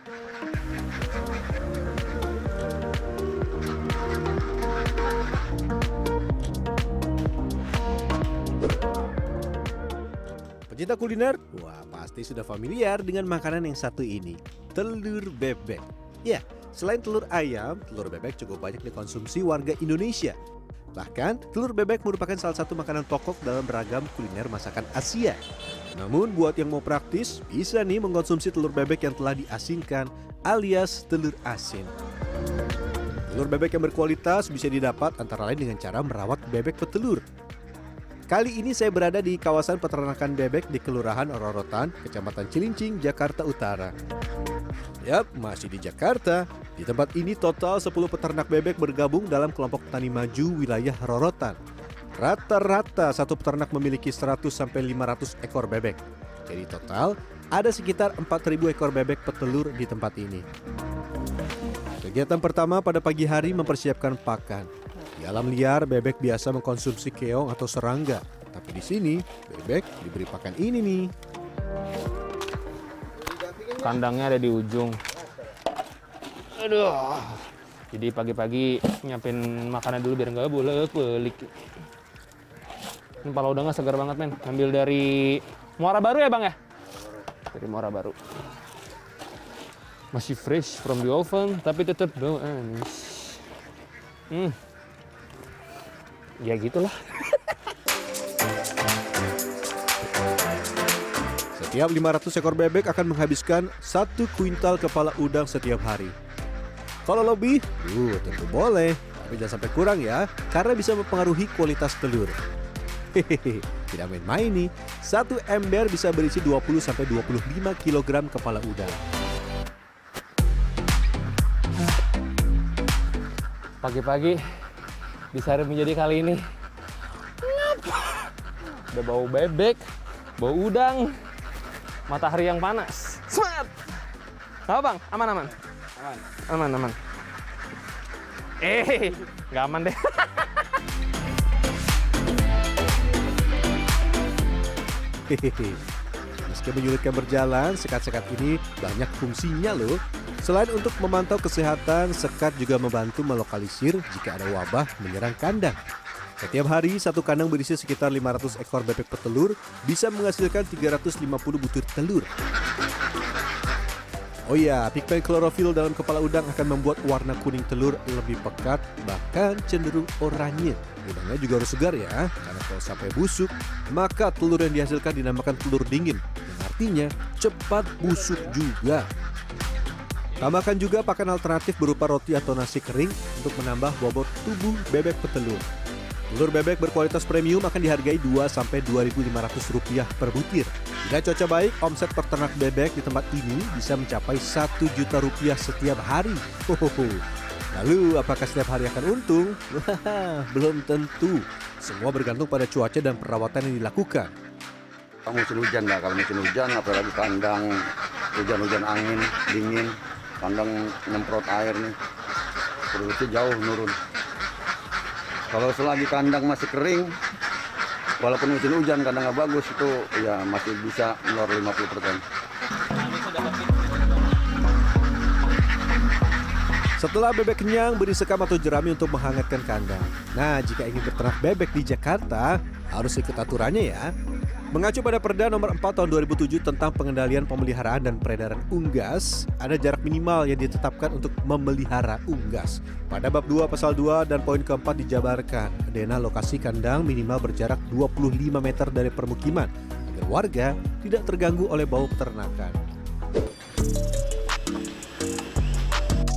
Pecinta kuliner, wah pasti sudah familiar dengan makanan yang satu ini, telur bebek. Ya, selain telur ayam, telur bebek cukup banyak dikonsumsi warga Indonesia. Bahkan, telur bebek merupakan salah satu makanan pokok dalam beragam kuliner masakan Asia. Namun, buat yang mau praktis, bisa nih mengkonsumsi telur bebek yang telah diasinkan alias telur asin. Telur bebek yang berkualitas bisa didapat antara lain dengan cara merawat bebek petelur. Kali ini saya berada di kawasan peternakan bebek di Kelurahan Rorotan, Kecamatan Cilincing, Jakarta Utara. Yap, masih di Jakarta. Di tempat ini total 10 peternak bebek bergabung dalam kelompok tani maju wilayah Rorotan. Rata-rata satu peternak memiliki 100 sampai 500 ekor bebek. Jadi total ada sekitar 4.000 ekor bebek petelur di tempat ini. Kegiatan pertama pada pagi hari mempersiapkan pakan. Di alam liar, bebek biasa mengkonsumsi keong atau serangga. Tapi di sini, bebek diberi pakan ini nih. Kandangnya ada di ujung. Aduh. Jadi pagi-pagi nyiapin makanan dulu biar nggak boleh pelik. Ini pala udangnya segar banget men. Ambil dari Muara Baru ya bang ya? Dari Muara Baru. Masih fresh from the oven, tapi tetap bau anis. Hmm. Ya gitulah. Setiap 500 ekor bebek akan menghabiskan satu kuintal kepala udang setiap hari. Kalau lebih, uh, tentu boleh. Tapi jangan sampai kurang ya, karena bisa mempengaruhi kualitas telur. Hehehe, tidak main-main nih. Satu ember bisa berisi 20-25 kg kepala udang. Pagi-pagi di sehari menjadi kali ini. Ngapa? Udah bau bebek, bau udang, matahari yang panas. Semangat! Apa bang? Aman aman? Aman. Aman aman. Eh, nggak aman deh. Meski menyulitkan berjalan, sekat-sekat ini banyak fungsinya loh. Selain untuk memantau kesehatan, sekat juga membantu melokalisir jika ada wabah menyerang kandang. Setiap hari, satu kandang berisi sekitar 500 ekor bebek petelur bisa menghasilkan 350 butir telur. Oh iya, pigmen klorofil dalam kepala udang akan membuat warna kuning telur lebih pekat, bahkan cenderung oranye. Udangnya juga harus segar ya, karena kalau sampai busuk, maka telur yang dihasilkan dinamakan telur dingin, yang artinya cepat busuk juga. Tambahkan juga pakan alternatif berupa roti atau nasi kering untuk menambah bobot tubuh bebek petelur. Telur bebek berkualitas premium akan dihargai 2-2.500 rupiah per butir. Jika cuaca baik, omset peternak bebek di tempat ini bisa mencapai 1 juta rupiah setiap hari. Hohoho. Lalu, apakah setiap hari akan untung? Belum tentu. Semua bergantung pada cuaca dan perawatan yang dilakukan. Musim hujan lah, kalau musim hujan apalagi kandang hujan-hujan angin dingin, kandang nyemprot air nih, produksi jauh menurun. Kalau selagi kandang masih kering, walaupun musim hujan kandang nggak bagus itu ya masih bisa melor 50 persen. Setelah bebek kenyang, beri sekam atau jerami untuk menghangatkan kandang. Nah, jika ingin beternak bebek di Jakarta, harus ikut aturannya ya. Mengacu pada Perda nomor 4 tahun 2007 tentang pengendalian pemeliharaan dan peredaran unggas, ada jarak minimal yang ditetapkan untuk memelihara unggas. Pada bab 2 pasal 2 dan poin keempat dijabarkan, dena lokasi kandang minimal berjarak 25 meter dari permukiman agar warga tidak terganggu oleh bau peternakan.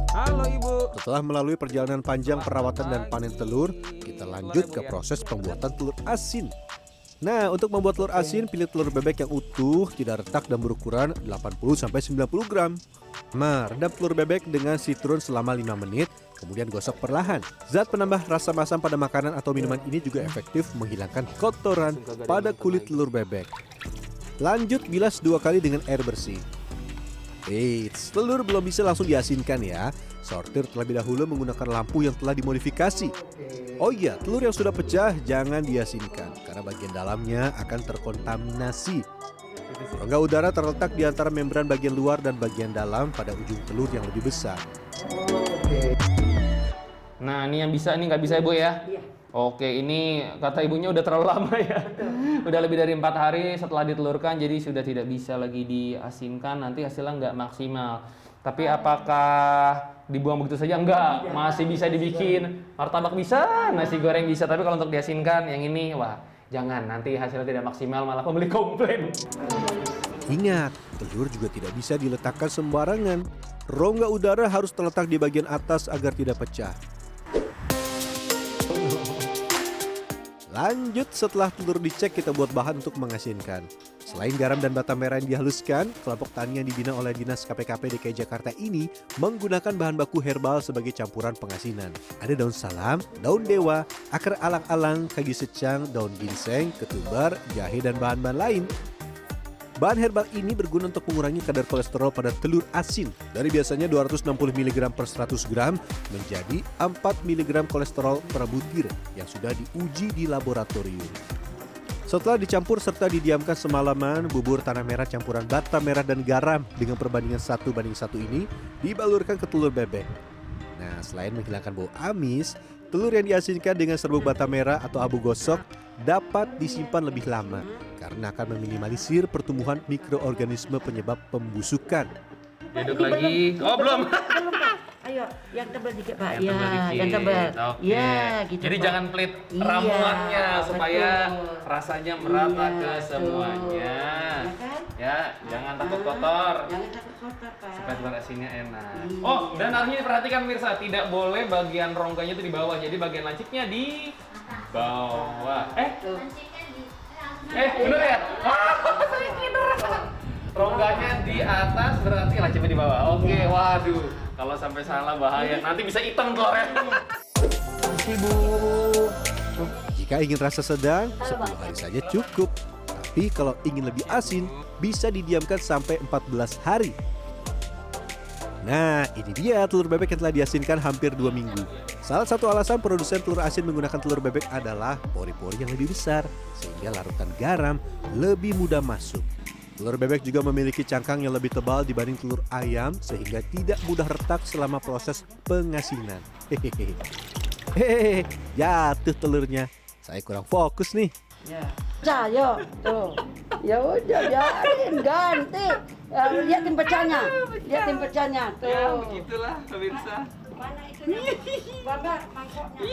Halo ibu. Setelah melalui perjalanan panjang perawatan dan panen telur, kita lanjut ke proses pembuatan telur asin. Nah, untuk membuat telur asin, pilih telur bebek yang utuh, tidak retak dan berukuran 80-90 gram. Nah, rendam telur bebek dengan citron selama 5 menit, kemudian gosok perlahan. Zat penambah rasa masam pada makanan atau minuman ini juga efektif menghilangkan kotoran pada kulit telur bebek. Lanjut bilas dua kali dengan air bersih. Eits, telur belum bisa langsung diasinkan ya. Sortir terlebih dahulu menggunakan lampu yang telah dimodifikasi. Oh iya, telur yang sudah pecah jangan diasinkan karena bagian dalamnya akan terkontaminasi. Rongga udara terletak di antara membran bagian luar dan bagian dalam pada ujung telur yang lebih besar. Nah, ini yang bisa, ini nggak bisa ibu ya? Iya. Oke, ini kata ibunya udah terlalu lama ya. Udah lebih dari empat hari setelah ditelurkan, jadi sudah tidak bisa lagi diasinkan. Nanti hasilnya nggak maksimal. Tapi apakah dibuang begitu saja? Enggak, masih bisa dibikin. Martabak bisa, nasi goreng bisa. Tapi kalau untuk diasinkan, yang ini, wah, jangan. Nanti hasilnya tidak maksimal, malah pembeli komplain. Ingat, telur juga tidak bisa diletakkan sembarangan. Rongga udara harus terletak di bagian atas agar tidak pecah. Lanjut setelah telur dicek kita buat bahan untuk mengasinkan. Selain garam dan bata merah yang dihaluskan, kelompok tani yang dibina oleh Dinas KPKP DKI Jakarta ini menggunakan bahan baku herbal sebagai campuran pengasinan. Ada daun salam, daun dewa, akar alang-alang, kaki secang, daun ginseng, ketumbar, jahe, dan bahan-bahan lain. Bahan herbal ini berguna untuk mengurangi kadar kolesterol pada telur asin dari biasanya 260 mg per 100 gram menjadi 4 mg kolesterol per butir yang sudah diuji di laboratorium. Setelah dicampur serta didiamkan semalaman, bubur tanah merah campuran bata merah dan garam dengan perbandingan satu banding satu ini dibalurkan ke telur bebek. Nah, selain menghilangkan bau amis, telur yang diasinkan dengan serbuk bata merah atau abu gosok dapat disimpan lebih lama karena akan meminimalisir pertumbuhan mikroorganisme penyebab pembusukan. Duduk lagi. Oh, belum. Ayo, yang tebal dikit Pak. Yang ya, tebal dikit. yang tebal. Oke. Ya, gitu. Jadi Pak. jangan pelit Iya, ramuannya supaya betul. rasanya merata Iya, ke semuanya. Ya kan? Ya, jangan takut kotor. Jangan takut kotor Pak. Supaya telur asinnya enak. Iya. Oh, dan harusnya diperhatikan Mirsa, tidak boleh bagian rongkanya itu di bawah. Jadi bagian lancipnya di bawah. Eh, eh bener ya? Rongganya di atas berarti lancipnya di bawah. Oke, Iya. waduh. Kalau sampai salah bahaya. Nanti bisa hitam telurnya. Bu. Jika ingin rasa sedang, 10 hari saja cukup. Tapi kalau ingin lebih asin, bisa didiamkan sampai 14 hari. Nah, ini dia telur bebek yang telah diasinkan hampir dua minggu. Salah satu alasan produsen telur asin menggunakan telur bebek adalah pori-pori yang lebih besar, sehingga larutan garam lebih mudah masuk. Telur bebek juga memiliki cangkang yang lebih tebal dibanding telur ayam, sehingga tidak mudah retak selama proses pengasinan. Hehehe. Hehehe, jatuh telurnya. Saya kurang fokus nih. Ya. Tuh. Ya udah biarin ganti. Ya, lihatin pecahnya. Lihatin pecahnya tuh. Ya, begitulah pemirsa. Mana itu? Baba, mangkoknya.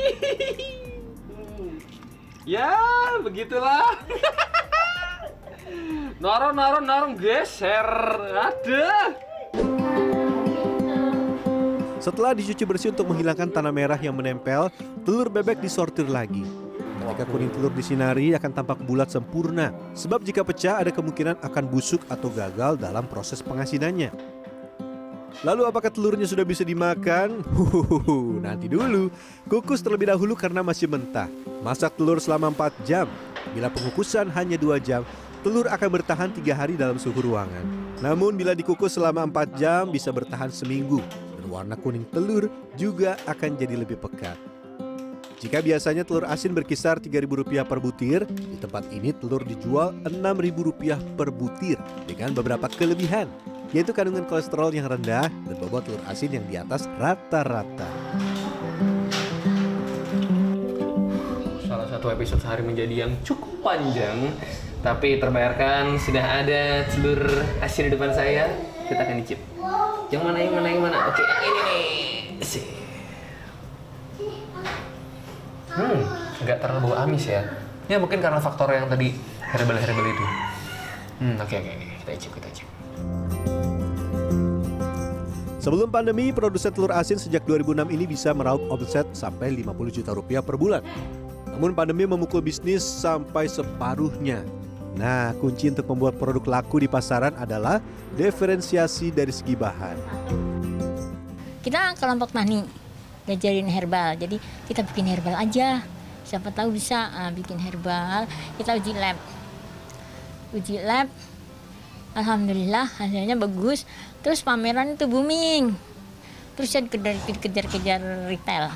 Hmm. Ya, begitulah. Norong, norong, norong, geser. Ada. Setelah dicuci bersih untuk menghilangkan tanah merah yang menempel, telur bebek disortir lagi. Ketika kuning telur disinari akan tampak bulat sempurna, sebab jika pecah ada kemungkinan akan busuk atau gagal dalam proses pengasinannya. Lalu apakah telurnya sudah bisa dimakan? Huhuhu, nanti dulu. Kukus terlebih dahulu karena masih mentah. Masak telur selama 4 jam. Bila pengukusan hanya 2 jam, telur akan bertahan 3 hari dalam suhu ruangan. Namun bila dikukus selama 4 jam bisa bertahan seminggu dan warna kuning telur juga akan jadi lebih pekat. Jika biasanya telur asin berkisar Rp3.000 per butir, di tempat ini telur dijual Rp6.000 per butir dengan beberapa kelebihan, yaitu kandungan kolesterol yang rendah dan bobot telur asin yang di atas rata-rata. Salah satu episode sehari menjadi yang cukup panjang, tapi terbayarkan sudah ada telur asin di depan saya. Kita akan dicip. Yang mana, yang mana, yang mana? Oke, yang ini nih. Hmm, nggak terlalu bau amis ya. Ya mungkin karena faktor yang tadi herbal-herbal itu. Hmm, oke, oke, oke. Kita icip, kita icip. Sebelum pandemi, produsen telur asin sejak 2006 ini bisa meraup omset sampai 50 juta rupiah per bulan. Namun pandemi memukul bisnis sampai separuhnya. Nah, kunci untuk membuat produk laku di pasaran adalah diferensiasi dari segi bahan. kita kelompok tani ngajarin herbal. Jadi kita bikin herbal aja. Siapa tahu bisa ah, bikin herbal. Kita uji lab. Uji lab. Alhamdulillah hasilnya bagus. Terus pameran itu booming. Terus dikejar-kejar retail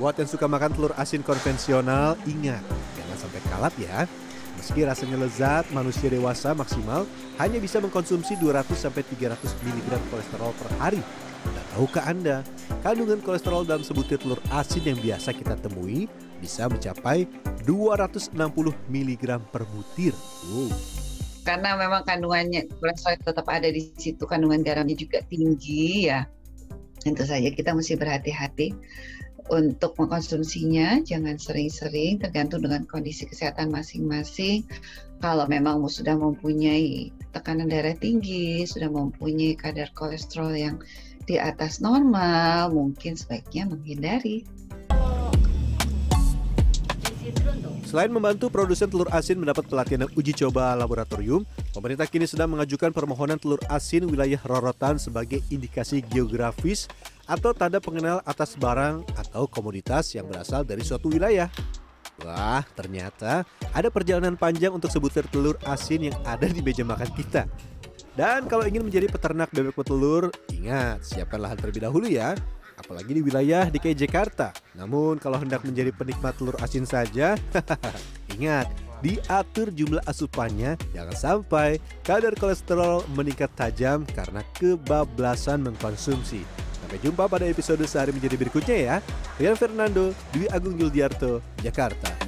Buat yang suka makan telur asin konvensional, ingat, jangan sampai kalap ya. Meski rasanya lezat, manusia dewasa maksimal hanya bisa mengkonsumsi 200-300 mg kolesterol per hari. Dan tahukah Anda, kandungan kolesterol dalam sebutir telur asin yang biasa kita temui bisa mencapai 260 mg per butir. Wow. karena memang kandungannya kolesterol tetap ada di situ, kandungan garamnya juga tinggi ya. Tentu saja kita mesti berhati-hati untuk mengkonsumsinya, jangan sering-sering tergantung dengan kondisi kesehatan masing-masing. Kalau memang sudah mempunyai tekanan darah tinggi, sudah mempunyai kadar kolesterol yang di atas normal, mungkin sebaiknya menghindari. Selain membantu produsen telur asin mendapat pelatihan uji coba laboratorium, pemerintah kini sedang mengajukan permohonan telur asin wilayah rorotan sebagai indikasi geografis atau tanda pengenal atas barang atau komoditas yang berasal dari suatu wilayah. Wah, ternyata ada perjalanan panjang untuk sebutir telur asin yang ada di meja makan kita. Dan kalau ingin menjadi peternak bebek petelur, ingat siapkan lahan terlebih dahulu ya apalagi di wilayah DKI Jakarta. Namun kalau hendak menjadi penikmat telur asin saja, ingat diatur jumlah asupannya jangan sampai kadar kolesterol meningkat tajam karena kebablasan mengkonsumsi. Sampai jumpa pada episode sehari menjadi berikutnya ya. Rian Fernando, Dwi Agung Yuldiarto, Jakarta.